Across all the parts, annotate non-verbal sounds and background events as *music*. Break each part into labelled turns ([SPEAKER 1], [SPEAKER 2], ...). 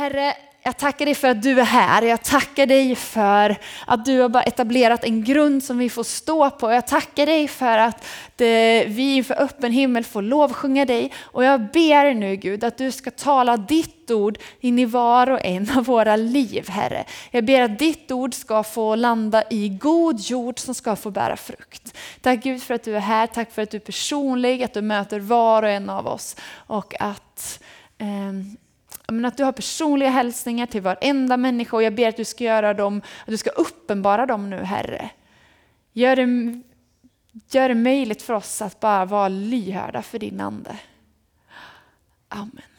[SPEAKER 1] Herre, jag tackar dig för att du är här. Jag tackar dig för att du har etablerat en grund som vi får stå på. Jag tackar dig för att det, vi inför öppen himmel får lovsjunga dig. Och jag ber nu Gud att du ska tala ditt ord in i var och en av våra liv, Herre. Jag ber att ditt ord ska få landa i god jord som ska få bära frukt. Tack Gud för att du är här. Tack för att du är personlig, att du möter var och en av oss. Och att eh, men att du har personliga hälsningar till varenda människa och jag ber att du ska göra dem, att du ska uppenbara dem nu Herre. Gör det, gör det möjligt för oss att bara vara lyhörda för din Ande. Amen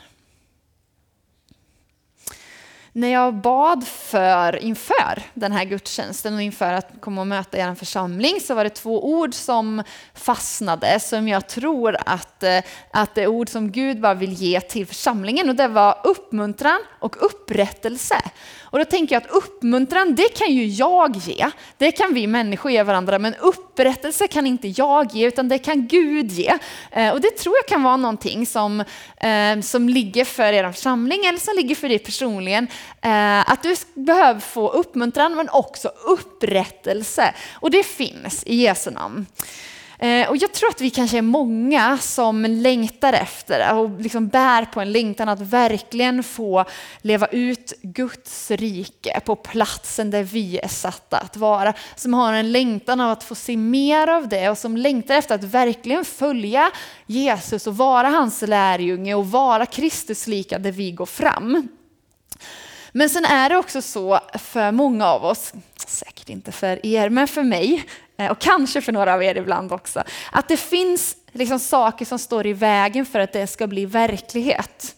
[SPEAKER 1] när jag bad för inför den här gudstjänsten och inför att komma och möta er församling så var det två ord som fastnade som jag tror att, eh, att det är ord som Gud bara vill ge till församlingen och det var uppmuntran och upprättelse. Och då tänker jag att uppmuntran, det kan ju jag ge. Det kan vi människor ge varandra, men upprättelse kan inte jag ge, utan det kan Gud ge. Eh, och det tror jag kan vara någonting som, eh, som ligger för er församling, eller som ligger för dig personligen. Eh, att du behöver få uppmuntran, men också upprättelse. Och det finns i Jesu namn. Eh, och jag tror att vi kanske är många som längtar efter och liksom bär på en längtan att verkligen få leva ut Guds rike på platsen där vi är satta att vara. Som har en längtan av att få se mer av det och som längtar efter att verkligen följa Jesus och vara hans lärjunge och vara Kristuslika där vi går fram. Men sen är det också så för många av oss, säkert inte för er, men för mig, eh, och kanske för några av er ibland också, att det finns liksom saker som står i vägen för att det ska bli verklighet.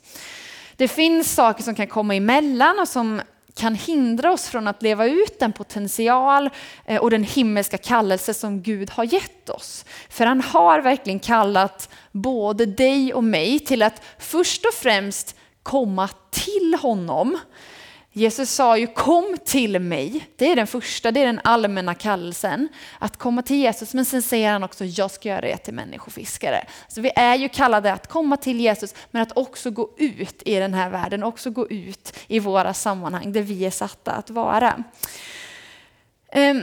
[SPEAKER 1] Det finns saker som kan komma emellan och som kan hindra oss från att leva ut den potential eh, och den himmelska kallelse som Gud har gett oss. För han har verkligen kallat både dig och mig till att först och främst komma till honom Jesus sa ju kom till mig. Det är den första, det är den allmänna kallelsen. Att komma till Jesus, men sen säger han också jag ska göra det till människofiskare. Så vi är ju kallade att komma till Jesus, men att också gå ut i den här världen, också gå ut i våra sammanhang där vi är satta att vara. Ehm,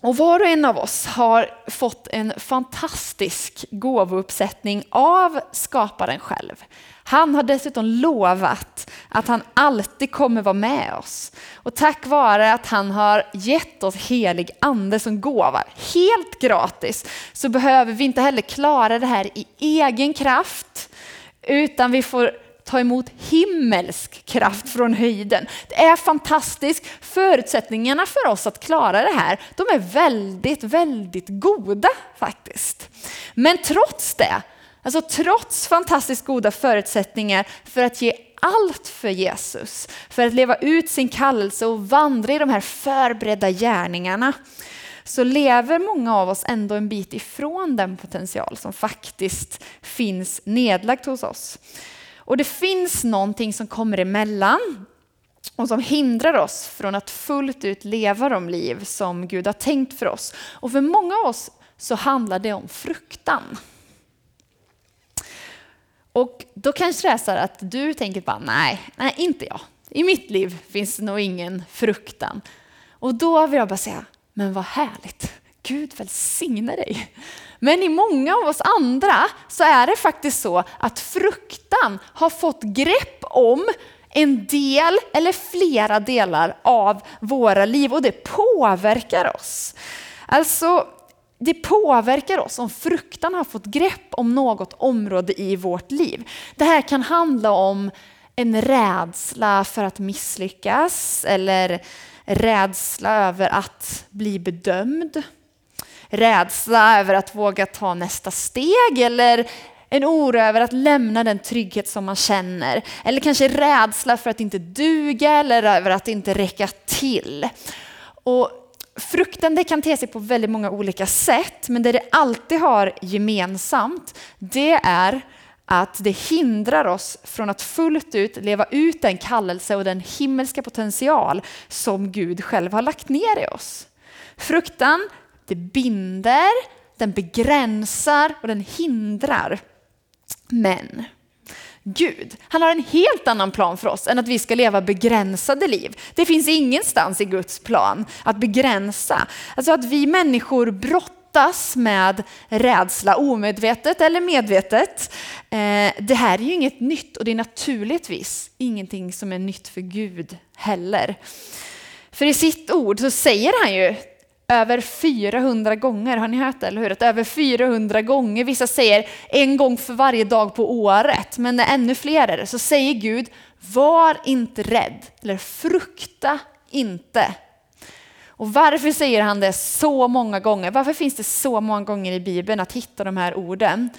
[SPEAKER 1] och var och en av oss har fått en fantastisk gåvouppsättning av skaparen själv. Han har dessutom lovat att han alltid kommer vara med oss. Och tack vare att han har gett oss helig ande som gåva, helt gratis, så behöver vi inte heller klara det här i egen kraft, utan vi får ta emot himmelsk kraft från höjden. Det är fantastiskt. Förutsättningarna för oss att klara det här, de är väldigt, väldigt goda faktiskt. Men trots det Alltså trots fantastiskt goda förutsättningar för att ge allt för Jesus, för att leva ut sin kallelse och vandra i de här förberedda gärningarna, så lever många av oss ändå en bit ifrån den potential som faktiskt finns nedlagt hos oss. Och det finns någonting som kommer emellan och som hindrar oss från att fullt ut leva de liv som Gud har tänkt för oss. Och för många av oss så handlar det om fruktan. Och då kanske det är så att du tänker bara, nej, nej inte jag. I mitt liv finns det nog ingen fruktan. Och då vill jag bara säga, men vad härligt. Gud välsigne dig. Men i många av oss andra så är det faktiskt så att fruktan har fått grepp om en del eller flera delar av våra liv och det påverkar oss. Alltså det påverkar oss om fruktan har fått grepp om något område i vårt liv. Det här kan handla om en rädsla för att misslyckas eller rädsla över att bli bedömd. Rädsla över att våga ta nästa steg eller en oro över att lämna den trygghet som man känner. Eller kanske rädsla för att inte duga eller över att inte räcka till. Och frukten det kan te sig på väldigt många olika sätt, men det det alltid har gemensamt, det är att det hindrar oss från att fullt ut leva ut den kallelse och den himmelska potential som Gud själv har lagt ner i oss. Fruktan, det binder, den begränsar och den hindrar. Men Gud, han har en helt annan plan för oss än att vi ska leva begränsade liv. Det finns ingenstans i Guds plan att begränsa. Alltså att vi människor brottas med rädsla, omedvetet eller medvetet. Eh, det här är ju inget nytt och det är naturligtvis ingenting som är nytt för Gud heller. För i sitt ord så säger han ju över 400 gånger, har ni hört det? Eller hur? Att över 400 gånger, vissa säger en gång för varje dag på året, men det är ännu fler är det så säger Gud, var inte rädd, eller frukta inte. Och varför säger han det så många gånger? Varför finns det så många gånger i Bibeln att hitta de här orden?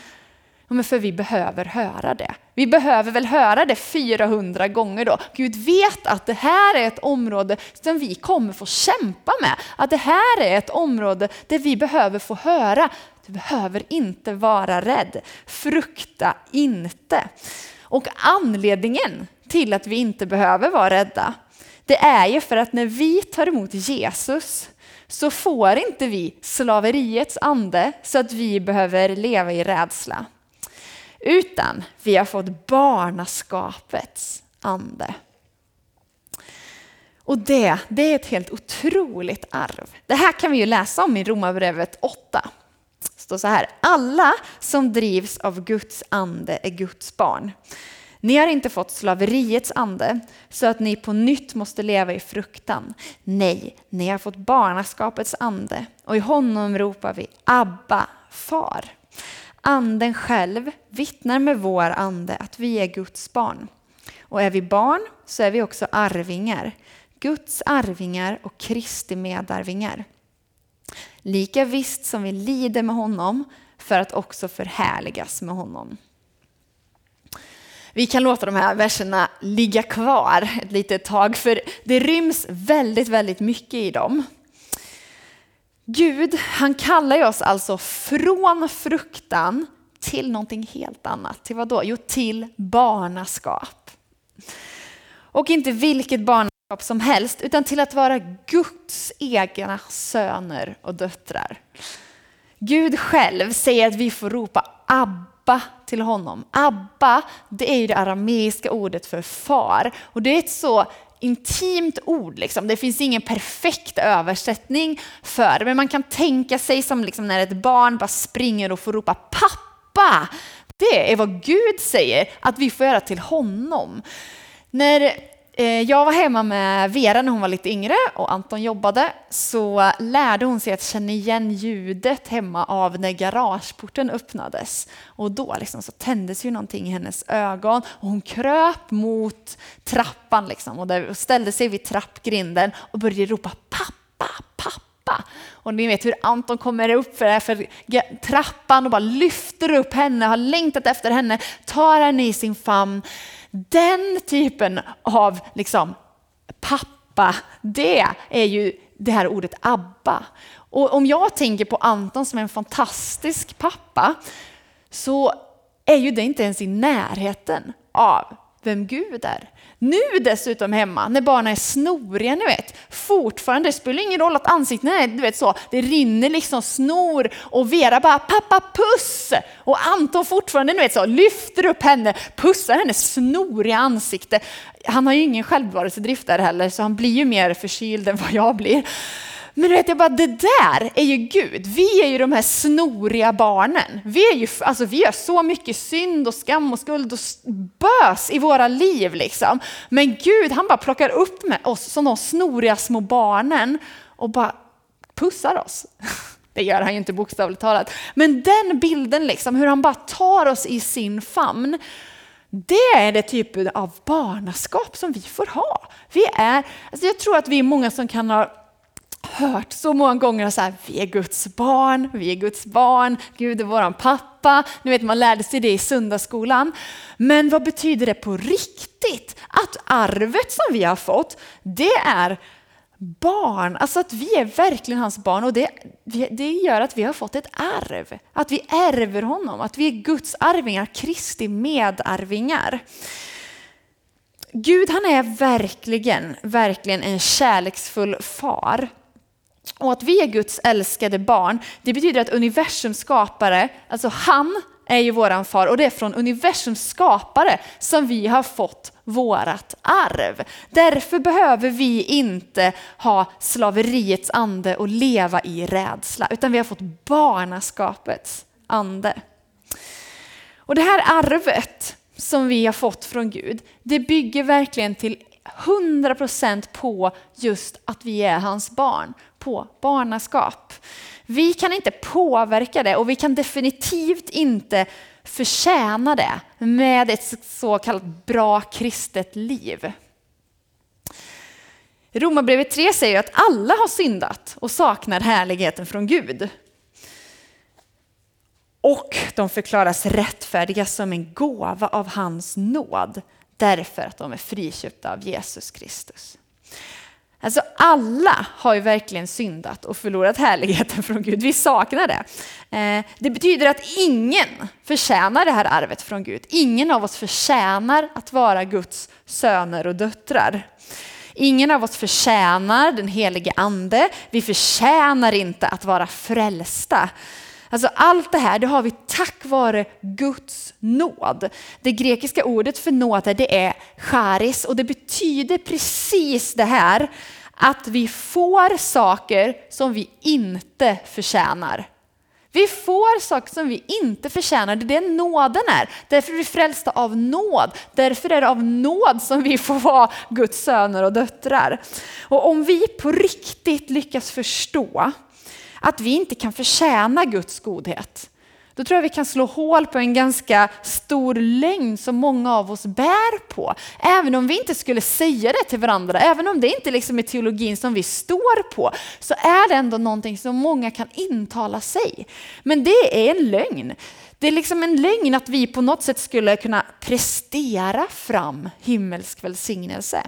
[SPEAKER 1] Men för vi behöver höra det. Vi behöver väl höra det 400 gånger då. Gud vet att det här är ett område som vi kommer få kämpa med. Att det här är ett område där vi behöver få höra. Du behöver inte vara rädd. Frukta inte. Och anledningen till att vi inte behöver vara rädda, det är ju för att när vi tar emot Jesus så får inte vi slaveriets ande så att vi behöver leva i rädsla utan vi har fått barnaskapets ande. Och det, det är ett helt otroligt arv. Det här kan vi ju läsa om i Romarbrevet 8. Det står så här, alla som drivs av Guds ande är Guds barn. Ni har inte fått slaveriets ande så att ni på nytt måste leva i fruktan. Nej, ni har fått barnaskapets ande och i honom ropar vi Abba, far. Anden själv vittnar med vår ande att vi är Guds barn. Och är vi barn så är vi också arvingar. Guds arvingar och Kristi medarvingar. Lika visst som vi lider med honom för att också förhärligas med honom. Vi kan låta de här verserna ligga kvar ett litet tag för det ryms väldigt, väldigt mycket i dem. Gud, han kallar oss alltså från fruktan till någonting helt annat. Till vad då? Jo, till barnaskap. Och inte vilket barnaskap som helst, utan till att vara Guds egna söner och döttrar. Gud själv säger att vi får ropa Abba till honom. Abba, det är ju det arameiska ordet för far. Och det är ett så intimt ord. Liksom. Det finns ingen perfekt översättning för det, men man kan tänka sig som liksom när ett barn bara springer och får ropa pappa. Det är vad Gud säger att vi får göra till honom. När Eh, jag var hemma med Vera när hon var lite yngre och Anton jobbade, så lärde hon sig att känna igen ljudet hemma av när garageporten öppnades. Och då liksom så tändes ju någonting i hennes ögon och hon kröp mot trappan liksom och ställde sig vid trappgrinden och började ropa pappa, pappa. Och ni vet hur Anton kommer upp för, för trappan och bara lyfter upp henne, har längtat efter henne, tar henne i sin famn. Den typen av liksom, pappa, det är ju det här ordet Abba. Och om jag tänker på Anton som en fantastisk pappa så är ju det inte ens i närheten av vem Gud är. Nu dessutom hemma, när barnen är snoriga, ni vet, fortfarande, det spelar ingen roll att ansiktet är, du vet så, det rinner liksom snor och Vera bara pappa puss! Och Anton fortfarande, ni vet så, lyfter upp henne, pussar hennes snoriga ansikte. Han har ju ingen självbevarelsedrift där heller, så han blir ju mer förkyld än vad jag blir. Men du vet, jag bara, det där är ju Gud. Vi är ju de här snoriga barnen. Vi, är ju, alltså, vi har så mycket synd och skam och skuld och bös i våra liv. Liksom. Men Gud, han bara plockar upp med oss som de snoriga små barnen och bara pussar oss. *laughs* Det gör han ju inte bokstavligt talat. Men den bilden, liksom, hur han bara tar oss i sin famn. Det är det typ av barnaskap som vi får ha. Vi är, alltså jag tror att vi är många som kan ha hört så många gånger så här, vi är Guds barn, vi är Guds barn, Gud är våran pappa. Ni vet, man lärde sig det i söndagsskolan. Men vad betyder det på riktigt? Att arvet som vi har fått, det är barn, alltså att vi är verkligen hans barn och det, det gör att vi har fått ett arv. Att vi ärver honom, att vi är Guds arvingar, Kristi medarvingar. Gud han är verkligen, verkligen en kärleksfull far. Och att vi är Guds älskade barn, det betyder att universums skapare, alltså han är ju våran far och det är från universums skapare som vi har fått vårat arv. Därför behöver vi inte ha slaveriets ande och leva i rädsla, utan vi har fått barnaskapets ande. Och det här arvet som vi har fått från Gud, det bygger verkligen till 100% på just att vi är hans barn, på barnaskap. Vi kan inte påverka det och vi kan definitivt inte förtjäna det med ett så kallat bra kristet liv. Romarbrevet 3 säger att alla har syndat och saknar härligheten från Gud. Och de förklaras rättfärdiga som en gåva av hans nåd därför att de är friköpta av Jesus Kristus. Alltså alla har ju verkligen syndat och förlorat härligheten från Gud. Vi saknar det. Eh, det betyder att ingen förtjänar det här arvet från Gud. Ingen av oss förtjänar att vara Guds söner och döttrar. Ingen av oss förtjänar den helige ande. Vi förtjänar inte att vara frälsta. Alltså allt det här det har vi tack vare Guds nåd. Det grekiska ordet för nåd det är charis och det betyder precis det här att vi får saker som vi inte förtjänar. Vi får saker som vi inte förtjänar, det är det nåden är. Därför är vi frälsta av nåd. Därför är det av nåd som vi får vara Guds söner och döttrar. Och om vi på riktigt lyckas förstå att vi inte kan förtjäna Guds godhet, då tror jag vi kan slå hål på en ganska stor lögn som många av oss bär på. Även om vi inte skulle säga det till varandra, även om det inte liksom är teologin som vi står på, så är det ändå någonting som många kan intala sig. Men det är en lögn. Det är liksom en lögn att vi på något sätt skulle kunna prestera fram himmelsk välsignelse.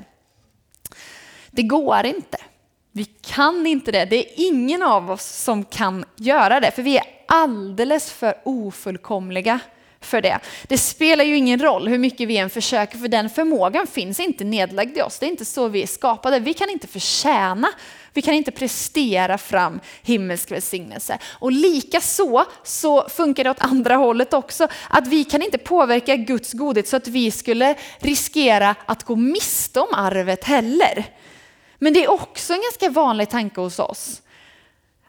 [SPEAKER 1] Det går inte. Vi kan inte det. Det är ingen av oss som kan göra det, för vi är alldeles för ofullkomliga för det. Det spelar ju ingen roll hur mycket vi än försöker, för den förmågan finns inte nedlagd i oss. Det är inte så vi är skapade. Vi kan inte förtjäna, vi kan inte prestera fram himmelsk välsignelse. Och lika så, så funkar det åt andra hållet också. Att vi kan inte påverka Guds godhet så att vi skulle riskera att gå miste om arvet heller. Men det är också en ganska vanlig tanke hos oss.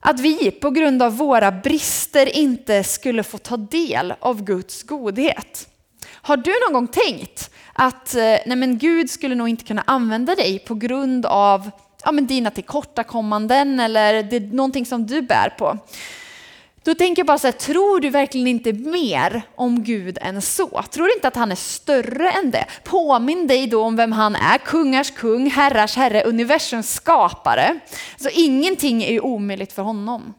[SPEAKER 1] Att vi på grund av våra brister inte skulle få ta del av Guds godhet. Har du någon gång tänkt att eh, nej men Gud skulle nog inte kunna använda dig på grund av ja men dina tillkortakommanden eller det är någonting som du bär på? Då tänker jag bara så här, tror du verkligen inte mer om Gud än så? Tror du inte att han är större än det? Påminn dig då om vem han är, kungars kung, herrars herre, universums skapare. Så ingenting är ju omöjligt för honom.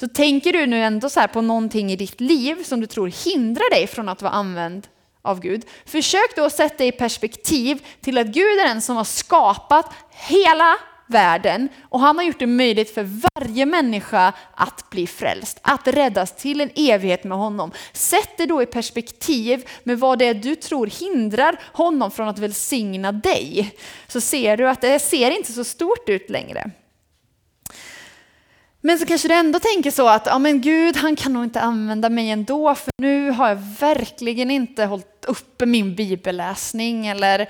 [SPEAKER 1] Så tänker du nu ändå så på någonting i ditt liv som du tror hindrar dig från att vara använd av Gud. Försök då att sätta dig i perspektiv till att Gud är den som har skapat hela världen och han har gjort det möjligt för varje människa att bli frälst, att räddas till en evighet med honom. Sätt det då i perspektiv med vad det är du tror hindrar honom från att välsigna dig. Så ser du att det ser inte så stort ut längre. Men så kanske du ändå tänker så att ja, men Gud han kan nog inte använda mig ändå för nu har jag verkligen inte hållit uppe min bibelläsning eller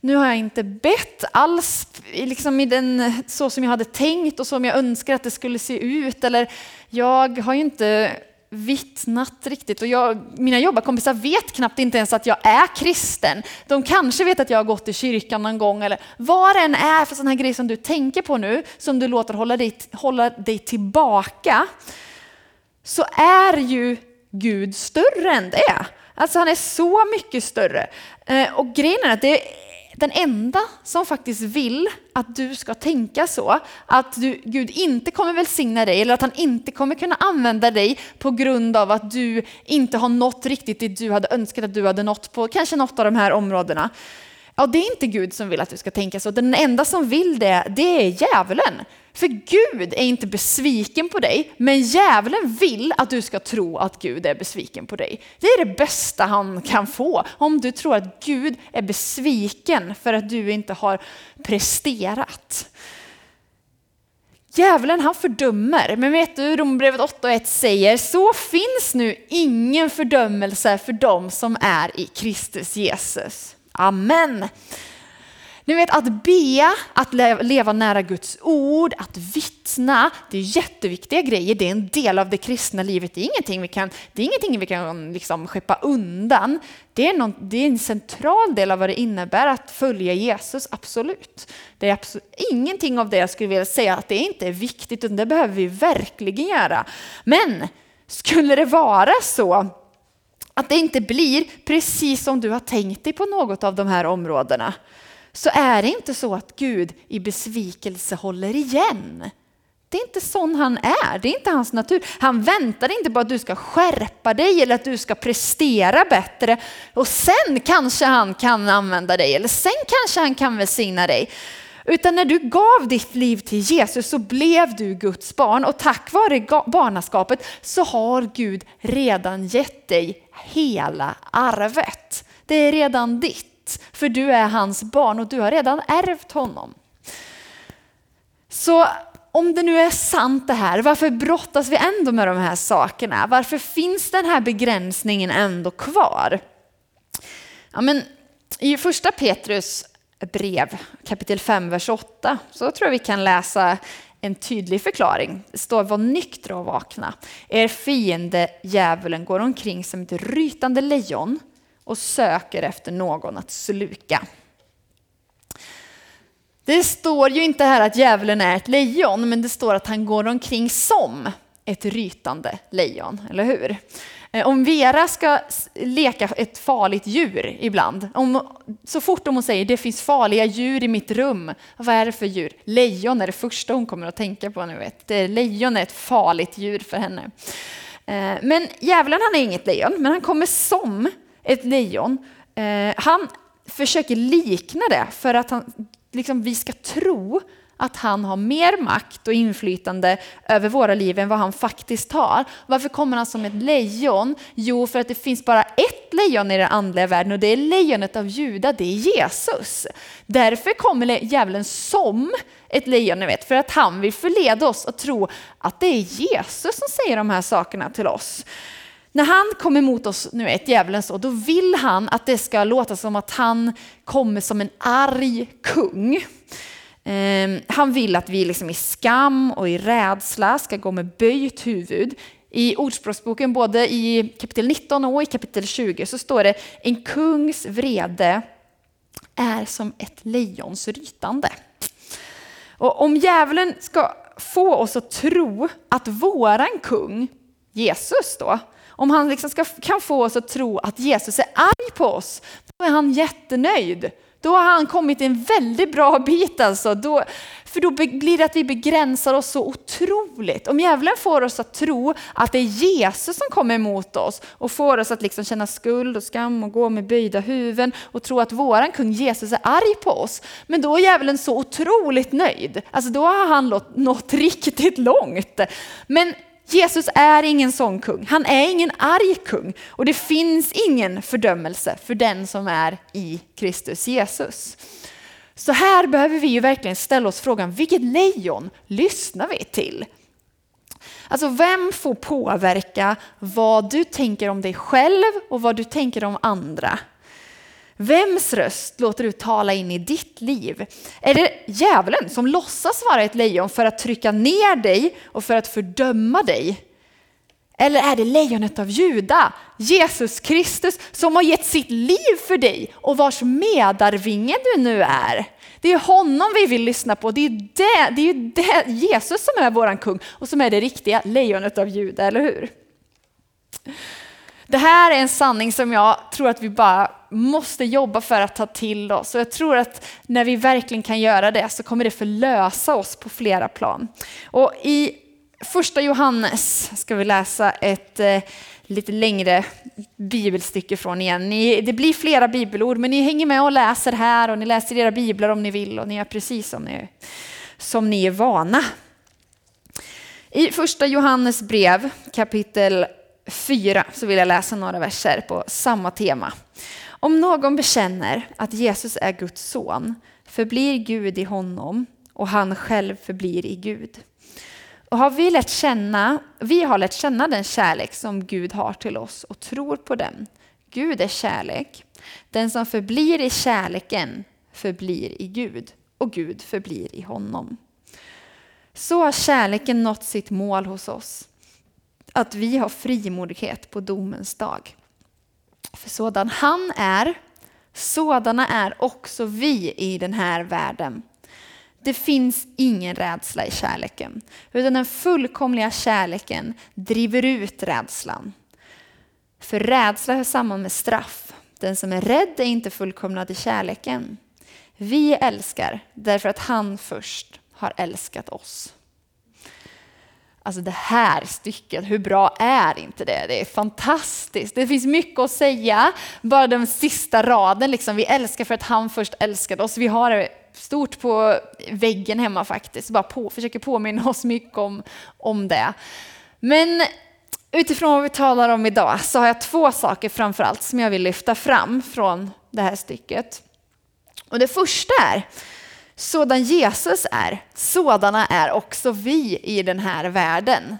[SPEAKER 1] nu har jag inte bett alls liksom i den, så som jag hade tänkt och som jag önskar att det skulle se ut. Eller jag har ju inte vittnat riktigt och jag, mina jobbarkompisar vet knappt inte ens att jag är kristen. De kanske vet att jag har gått i kyrkan någon gång eller vad det än är för sån här grej som du tänker på nu, som du låter hålla dig, hålla dig tillbaka, så är ju Gud större än det. Alltså han är så mycket större. Eh, och grejen är att det den enda som faktiskt vill att du ska tänka så, att du, Gud inte kommer välsigna dig eller att han inte kommer kunna använda dig på grund av att du inte har nått riktigt det du hade önskat att du hade nått på kanske något av de här områdena. Ja, det är inte Gud som vill att du ska tänka så. Den enda som vill det, det är djävulen. För Gud är inte besviken på dig, men djävulen vill att du ska tro att Gud är besviken på dig. Det är det bästa han kan få, om du tror att Gud är besviken för att du inte har presterat. Djävulen han fördömer, men vet du Rombrevet 8 och 1 säger så finns nu ingen fördömelse för dem som är i Kristus Jesus. Amen. Ni vet att be, att leva nära Guds ord, att vittna, det är jätteviktiga grejer. Det är en del av det kristna livet. Det är ingenting vi kan, det är ingenting vi kan liksom skeppa undan. Det är, någon, det är en central del av vad det innebär att följa Jesus, absolut. Det är absolut, ingenting av det jag skulle vilja säga att det inte är viktigt, utan det behöver vi verkligen göra. Men skulle det vara så att det inte blir precis som du har tänkt dig på något av de här områdena, så är det inte så att Gud i besvikelse håller igen. Det är inte sån han är, det är inte hans natur. Han väntar inte på att du ska skärpa dig eller att du ska prestera bättre och sen kanske han kan använda dig eller sen kanske han kan välsigna dig. Utan när du gav ditt liv till Jesus så blev du Guds barn och tack vare barnaskapet så har Gud redan gett dig hela arvet. Det är redan ditt för du är hans barn och du har redan ärvt honom. Så om det nu är sant det här, varför brottas vi ändå med de här sakerna? Varför finns den här begränsningen ändå kvar? Ja, men I första Petrus brev, kapitel 5, vers 8, så tror jag vi kan läsa en tydlig förklaring. Det står var nyktra och vakna. Er fiende djävulen går omkring som ett rytande lejon och söker efter någon att sluka. Det står ju inte här att djävulen är ett lejon, men det står att han går omkring som ett rytande lejon, eller hur? Eh, om Vera ska leka ett farligt djur ibland, om, så fort hon säger det finns farliga djur i mitt rum, vad är det för djur? Lejon är det första hon kommer att tänka på nu. Vet. Eh, lejon är ett farligt djur för henne. Eh, men djävulen han är inget lejon, men han kommer som ett lejon. Han försöker likna det för att han, liksom, vi ska tro att han har mer makt och inflytande över våra liv än vad han faktiskt har. Varför kommer han som ett lejon? Jo, för att det finns bara ett lejon i den andliga världen och det är lejonet av Juda, det är Jesus. Därför kommer djävulen som ett lejon, ni vet, för att han vill förleda oss att tro att det är Jesus som säger de här sakerna till oss. När han kommer mot oss, nu ett djävulen så, då vill han att det ska låta som att han kommer som en arg kung. Ehm, han vill att vi liksom i skam och i rädsla ska gå med böjt huvud. I Ordspråksboken, både i kapitel 19 och i kapitel 20, så står det en kungs vrede är som ett lejons rytande. Och om djävulen ska få oss att tro att våran kung, Jesus då, om han liksom ska, kan få oss att tro att Jesus är arg på oss, då är han jättenöjd. Då har han kommit en väldigt bra bit alltså. Då, för då blir det att vi begränsar oss så otroligt. Om djävulen får oss att tro att det är Jesus som kommer emot oss och får oss att liksom känna skuld och skam och gå med böjda huvuden och tro att våran kung Jesus är arg på oss. Men då är djävulen så otroligt nöjd. Alltså då har han nått riktigt långt. Men Jesus är ingen sån kung. Han är ingen arg kung och det finns ingen fördömelse för den som är i Kristus Jesus. Så här behöver vi ju verkligen ställa oss frågan, vilket lejon lyssnar vi till? Alltså vem får påverka vad du tänker om dig själv och vad du tänker om andra? Vems röst låter du tala in i ditt liv? Är det djävulen som låtsas vara ett lejon för att trycka ner dig och för att fördöma dig? Eller är det lejonet av Juda, Jesus Kristus, som har gett sitt liv för dig och vars medarvinge du nu är? Det är honom vi vill lyssna på. Det är, det, det är det, Jesus som är våran kung och som är det riktiga lejonet av Juda, eller hur? Det här är en sanning som jag tror att vi bara måste jobba för att ta till oss. Och jag tror att när vi verkligen kan göra det så kommer det förlösa oss på flera plan. Och i första Johannes ska vi läsa ett eh, lite längre bibelstycke från igen. Ni, det blir flera bibelord, men ni hänger med och läser här och ni läser era biblar om ni vill och ni gör precis som ni, som ni är vana. I första Johannes brev kapitel 4 så vill jag läsa några verser på samma tema. Om någon bekänner att Jesus är Guds son förblir Gud i honom och han själv förblir i Gud. Och har vi lärt känna, vi har lärt känna den kärlek som Gud har till oss och tror på den. Gud är kärlek. Den som förblir i kärleken förblir i Gud och Gud förblir i honom. Så har kärleken nått sitt mål hos oss, att vi har frimodighet på domens dag. För sådan han är, sådana är också vi i den här världen. Det finns ingen rädsla i kärleken, utan den fullkomliga kärleken driver ut rädslan. För rädsla hör samman med straff. Den som är rädd är inte fullkomnad i kärleken. Vi älskar därför att han först har älskat oss. Alltså det här stycket, hur bra är inte det? Det är fantastiskt. Det finns mycket att säga. Bara den sista raden, liksom, vi älskar för att han först älskade oss. Vi har det stort på väggen hemma faktiskt. Bara på, försöker påminna oss mycket om, om det. Men utifrån vad vi talar om idag så har jag två saker framförallt som jag vill lyfta fram från det här stycket. Och det första är sådan Jesus är, sådana är också vi i den här världen.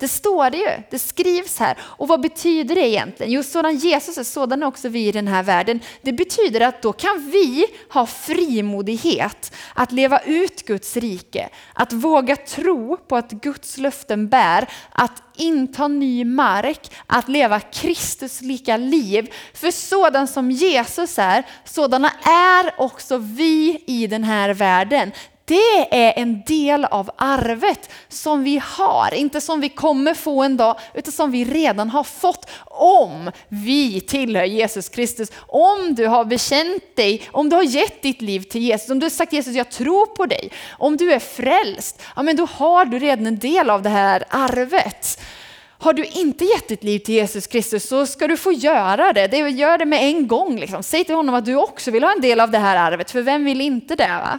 [SPEAKER 1] Det står det ju, det skrivs här. Och vad betyder det egentligen? Jo, sådan Jesus är, sådan är också vi i den här världen. Det betyder att då kan vi ha frimodighet att leva ut Guds rike, att våga tro på att Guds löften bär, att inta ny mark, att leva Kristus lika liv. För sådan som Jesus är, sådana är också vi i den här världen. Det är en del av arvet som vi har, inte som vi kommer få en dag, utan som vi redan har fått om vi tillhör Jesus Kristus. Om du har bekänt dig, om du har gett ditt liv till Jesus, om du har sagt Jesus jag tror på dig, om du är frälst, ja men då har du redan en del av det här arvet. Har du inte gett ditt liv till Jesus Kristus så ska du få göra det. det gör det med en gång. Liksom. Säg till honom att du också vill ha en del av det här arvet, för vem vill inte det? Va?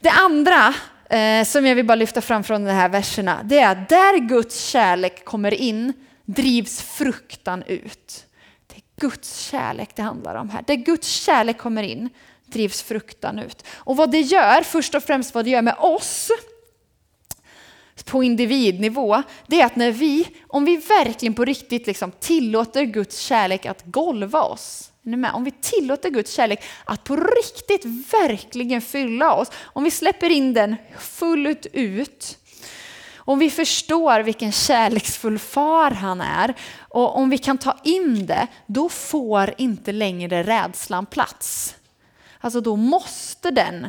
[SPEAKER 1] Det andra eh, som jag vill bara lyfta fram från de här verserna, det är att där Guds kärlek kommer in drivs fruktan ut. Det är Guds kärlek det handlar om här. Där Guds kärlek kommer in drivs fruktan ut. Och vad det gör, först och främst vad det gör med oss, på individnivå, det är att när vi, om vi verkligen på riktigt liksom tillåter Guds kärlek att golva oss, om vi tillåter Guds kärlek att på riktigt verkligen fylla oss, om vi släpper in den fullt ut, om vi förstår vilken kärleksfull far han är och om vi kan ta in det, då får inte längre rädslan plats. Alltså då måste den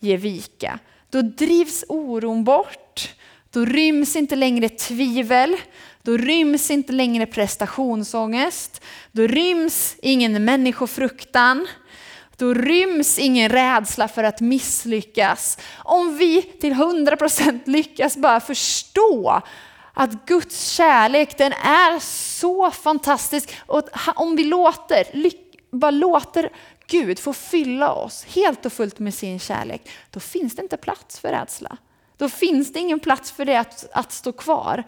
[SPEAKER 1] ge vika. Då drivs oron bort. Då ryms inte längre tvivel. Då ryms inte längre prestationsångest. Då ryms ingen människofruktan. Då ryms ingen rädsla för att misslyckas. Om vi till 100% lyckas bara förstå att Guds kärlek den är så fantastisk. Och om vi låter, bara låter Gud få fylla oss helt och fullt med sin kärlek, då finns det inte plats för rädsla. Då finns det ingen plats för det att, att stå kvar.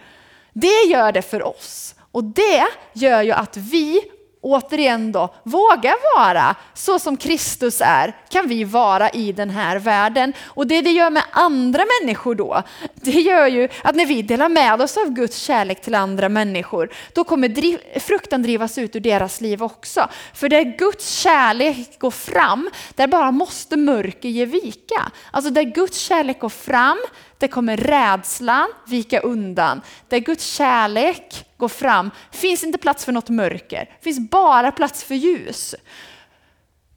[SPEAKER 1] Det gör det för oss. Och det gör ju att vi återigen då vågar vara så som Kristus är, kan vi vara i den här världen. Och det det gör med andra människor då, det gör ju att när vi delar med oss av Guds kärlek till andra människor, då kommer driv, fruktan drivas ut ur deras liv också. För där Guds kärlek går fram, där bara måste mörker ge vika. Alltså där Guds kärlek går fram, där kommer rädslan vika undan. Där Guds kärlek går fram finns inte plats för något mörker, finns bara plats för ljus.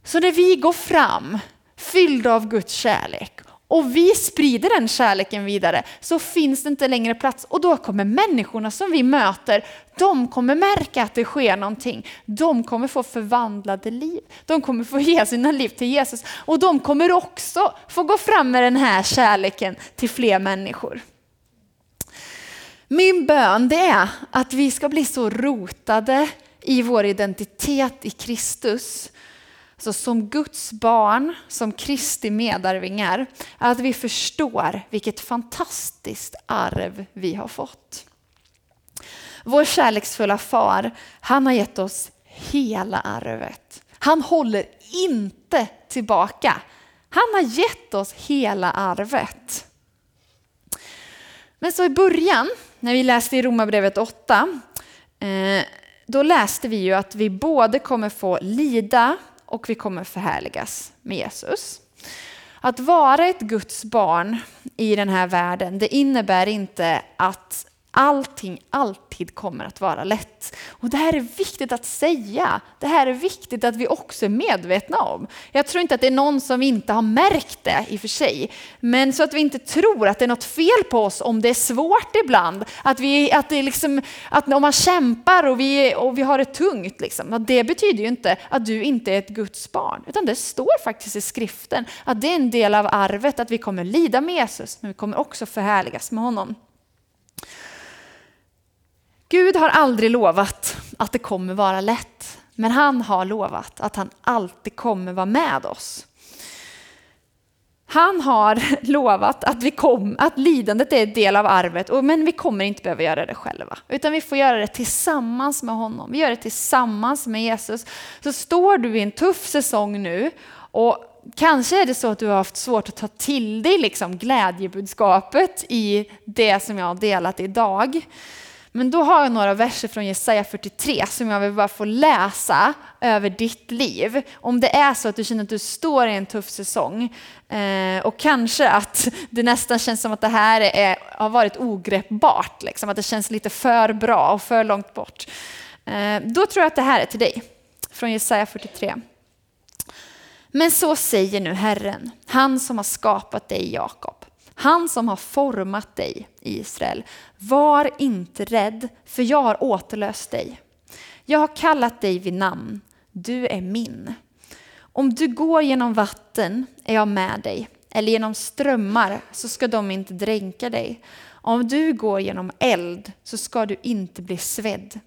[SPEAKER 1] Så när vi går fram fyllda av Guds kärlek och vi sprider den kärleken vidare så finns det inte längre plats och då kommer människorna som vi möter, de kommer märka att det sker någonting. De kommer få förvandlade liv. De kommer få ge sina liv till Jesus och de kommer också få gå fram med den här kärleken till fler människor. Min bön det är att vi ska bli så rotade i vår identitet i Kristus så som Guds barn, som Kristi medarvingar, att vi förstår vilket fantastiskt arv vi har fått. Vår kärleksfulla far, han har gett oss hela arvet. Han håller inte tillbaka. Han har gett oss hela arvet. Men så i början, när vi läste i Romarbrevet 8, eh, då läste vi ju att vi både kommer få lida och vi kommer förhärligas med Jesus. Att vara ett Guds barn i den här världen, det innebär inte att allting alltid kommer att vara lätt. Och det här är viktigt att säga. Det här är viktigt att vi också är medvetna om. Jag tror inte att det är någon som inte har märkt det i och för sig. Men så att vi inte tror att det är något fel på oss om det är svårt ibland. Att, vi, att, det liksom, att om man kämpar och vi, och vi har det tungt, liksom, det betyder ju inte att du inte är ett Guds barn. Utan det står faktiskt i skriften att det är en del av arvet att vi kommer lida med Jesus, men vi kommer också förhärligas med honom. Gud har aldrig lovat att det kommer vara lätt, men han har lovat att han alltid kommer vara med oss. Han har *laughs* lovat att, vi kom, att lidandet är en del av arvet, men vi kommer inte behöva göra det själva. Utan vi får göra det tillsammans med honom. Vi gör det tillsammans med Jesus. Så står du i en tuff säsong nu och kanske är det så att du har haft svårt att ta till dig liksom glädjebudskapet i det som jag har delat idag. Men då har jag några verser från Jesaja 43 som jag vill bara få läsa över ditt liv. Om det är så att du känner att du står i en tuff säsong eh, och kanske att det nästan känns som att det här är, har varit ogreppbart, liksom, att det känns lite för bra och för långt bort. Eh, då tror jag att det här är till dig, från Jesaja 43. Men så säger nu Herren, han som har skapat dig Jakob. Han som har format dig, Israel. Var inte rädd, för jag har återlöst dig. Jag har kallat dig vid namn. Du är min. Om du går genom vatten är jag med dig, eller genom strömmar så ska de inte dränka dig. Om du går genom eld så ska du inte bli svedd.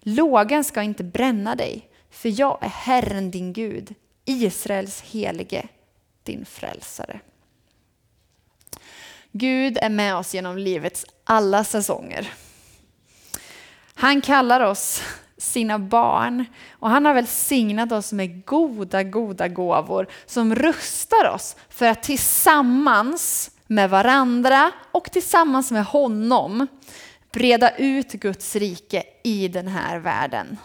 [SPEAKER 1] Lågan ska inte bränna dig, för jag är Herren din Gud, Israels helige, din frälsare. Gud är med oss genom livets alla säsonger. Han kallar oss sina barn och han har välsignat oss med goda, goda gåvor som rustar oss för att tillsammans med varandra och tillsammans med honom breda ut Guds rike i den här världen.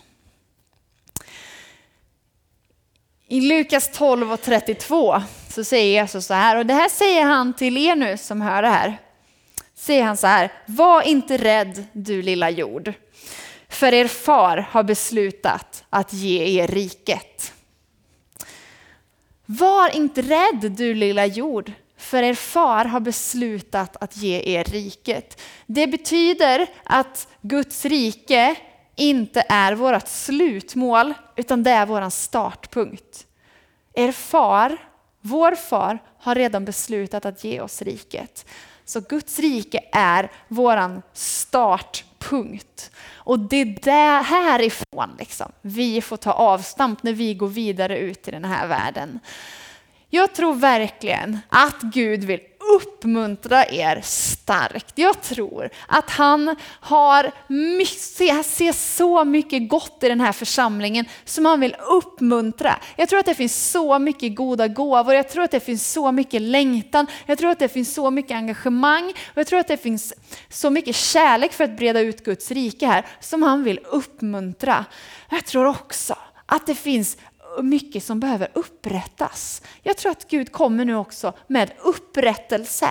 [SPEAKER 1] I Lukas 12 och 32 så säger Jesus så här, och det här säger han till er nu som hör det här. Säger han så här, var inte rädd du lilla jord, för er far har beslutat att ge er riket. Var inte rädd du lilla jord, för er far har beslutat att ge er riket. Det betyder att Guds rike inte är vårt slutmål, utan det är vår startpunkt. Er far, vår far, har redan beslutat att ge oss riket. Så Guds rike är vår startpunkt. Och det är där härifrån liksom, vi får ta avstamp när vi går vidare ut i den här världen. Jag tror verkligen att Gud vill uppmuntra er starkt. Jag tror att han har mycket, ser så mycket gott i den här församlingen som han vill uppmuntra. Jag tror att det finns så mycket goda gåvor, jag tror att det finns så mycket längtan, jag tror att det finns så mycket engagemang och jag tror att det finns så mycket kärlek för att breda ut Guds rike här som han vill uppmuntra. Jag tror också att det finns mycket som behöver upprättas. Jag tror att Gud kommer nu också med upprättelse.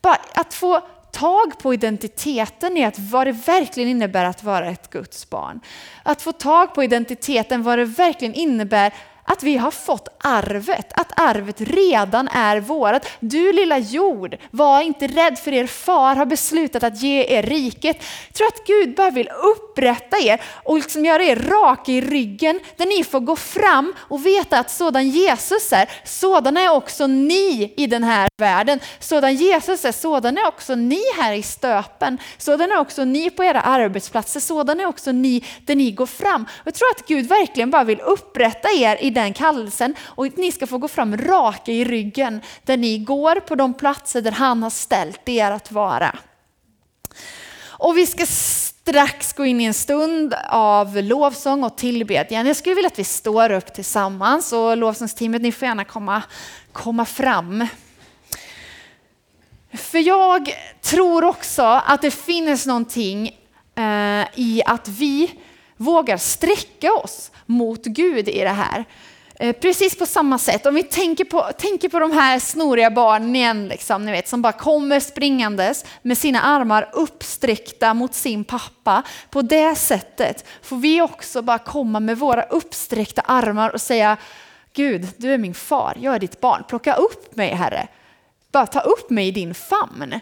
[SPEAKER 1] Bara att få tag på identiteten i att vad det verkligen innebär att vara ett Guds barn. Att få tag på identiteten vad det verkligen innebär att vi har fått arvet, att arvet redan är vårat. Du lilla jord, var inte rädd för er far har beslutat att ge er riket. Jag tror att Gud bara vill upprätta er och liksom göra er raka i ryggen där ni får gå fram och veta att sådan Jesus är, sådan är också ni i den här världen. Sådan Jesus är, sådan är också ni här i stöpen. Sådan är också ni på era arbetsplatser, sådan är också ni där ni går fram. Jag tror att Gud verkligen bara vill upprätta er i den kallelsen och ni ska få gå fram raka i ryggen där ni går på de platser där han har ställt er att vara. Och vi ska strax gå in i en stund av lovsång och tillbedjan. Jag skulle vilja att vi står upp tillsammans och lovsångsteamet, ni får gärna komma, komma fram. För jag tror också att det finns någonting eh, i att vi vågar sträcka oss mot Gud i det här. Eh, precis på samma sätt, om vi tänker på, tänker på de här snoriga barnen igen, liksom, ni vet, som bara kommer springandes med sina armar uppsträckta mot sin pappa. På det sättet får vi också bara komma med våra uppsträckta armar och säga Gud, du är min far, jag är ditt barn. Plocka upp mig Herre. Bara ta upp mig i din famn.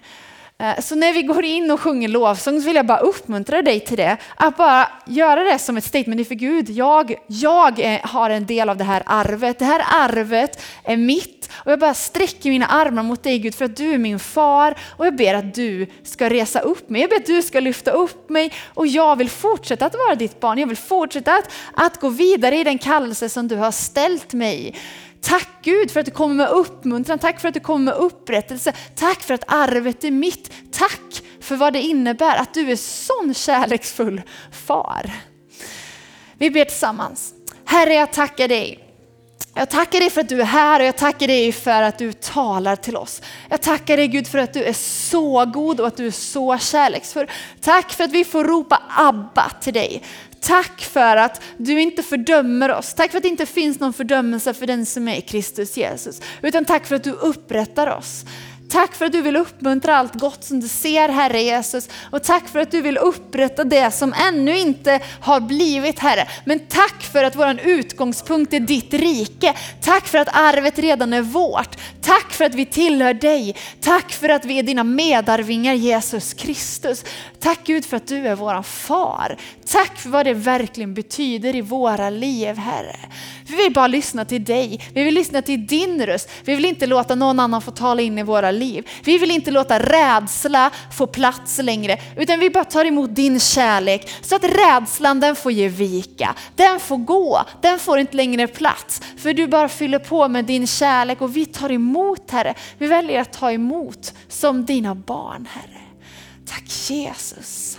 [SPEAKER 1] Eh, så när vi går in och sjunger lovsång så vill jag bara uppmuntra dig till det. Att bara göra det som ett statement inför Gud. Jag, jag eh, har en del av det här arvet. Det här arvet är mitt. Och jag bara sträcker mina armar mot dig Gud för att du är min far. Och jag ber att du ska resa upp mig. Jag ber att du ska lyfta upp mig. Och jag vill fortsätta att vara ditt barn. Jag vill fortsätta att, att gå vidare i den kallelse som du har ställt mig. Tack Gud för att du kommer med uppmuntran, tack för att du kommer med upprättelse, tack för att arvet är mitt, tack för vad det innebär att du är sån kärleksfull far. Vi ber tillsammans. Herre, jag tackar dig. Jag tackar dig för att du är här och jag tackar dig för att du talar till oss. Jag tackar dig Gud för att du är så god och att du är så kärleksfull. Tack för att vi får ropa Abba till dig. Tack för att du inte fördömer oss. Tack för att det inte finns någon fördömelse för den som är Kristus Jesus. Utan tack för att du upprättar oss. Tack för att du vill uppmuntra allt gott som du ser Herre Jesus. Och tack för att du vill upprätta det som ännu inte har blivit Herre. Men tack för att vår utgångspunkt är ditt rike. Tack för att arvet redan är vårt. Tack för att vi tillhör dig. Tack för att vi är dina medarvingar Jesus Kristus. Tack Gud för att du är våran far. Tack för vad det verkligen betyder i våra liv Herre. Vi vill bara lyssna till dig. Vi vill lyssna till din röst. Vi vill inte låta någon annan få tala in i våra liv. Vi vill inte låta rädsla få plats längre, utan vi bara tar emot din kärlek så att rädslan den får ge vika. Den får gå, den får inte längre plats. För du bara fyller på med din kärlek och vi tar emot Herre. Vi väljer att ta emot som dina barn Herre. Tack Jesus.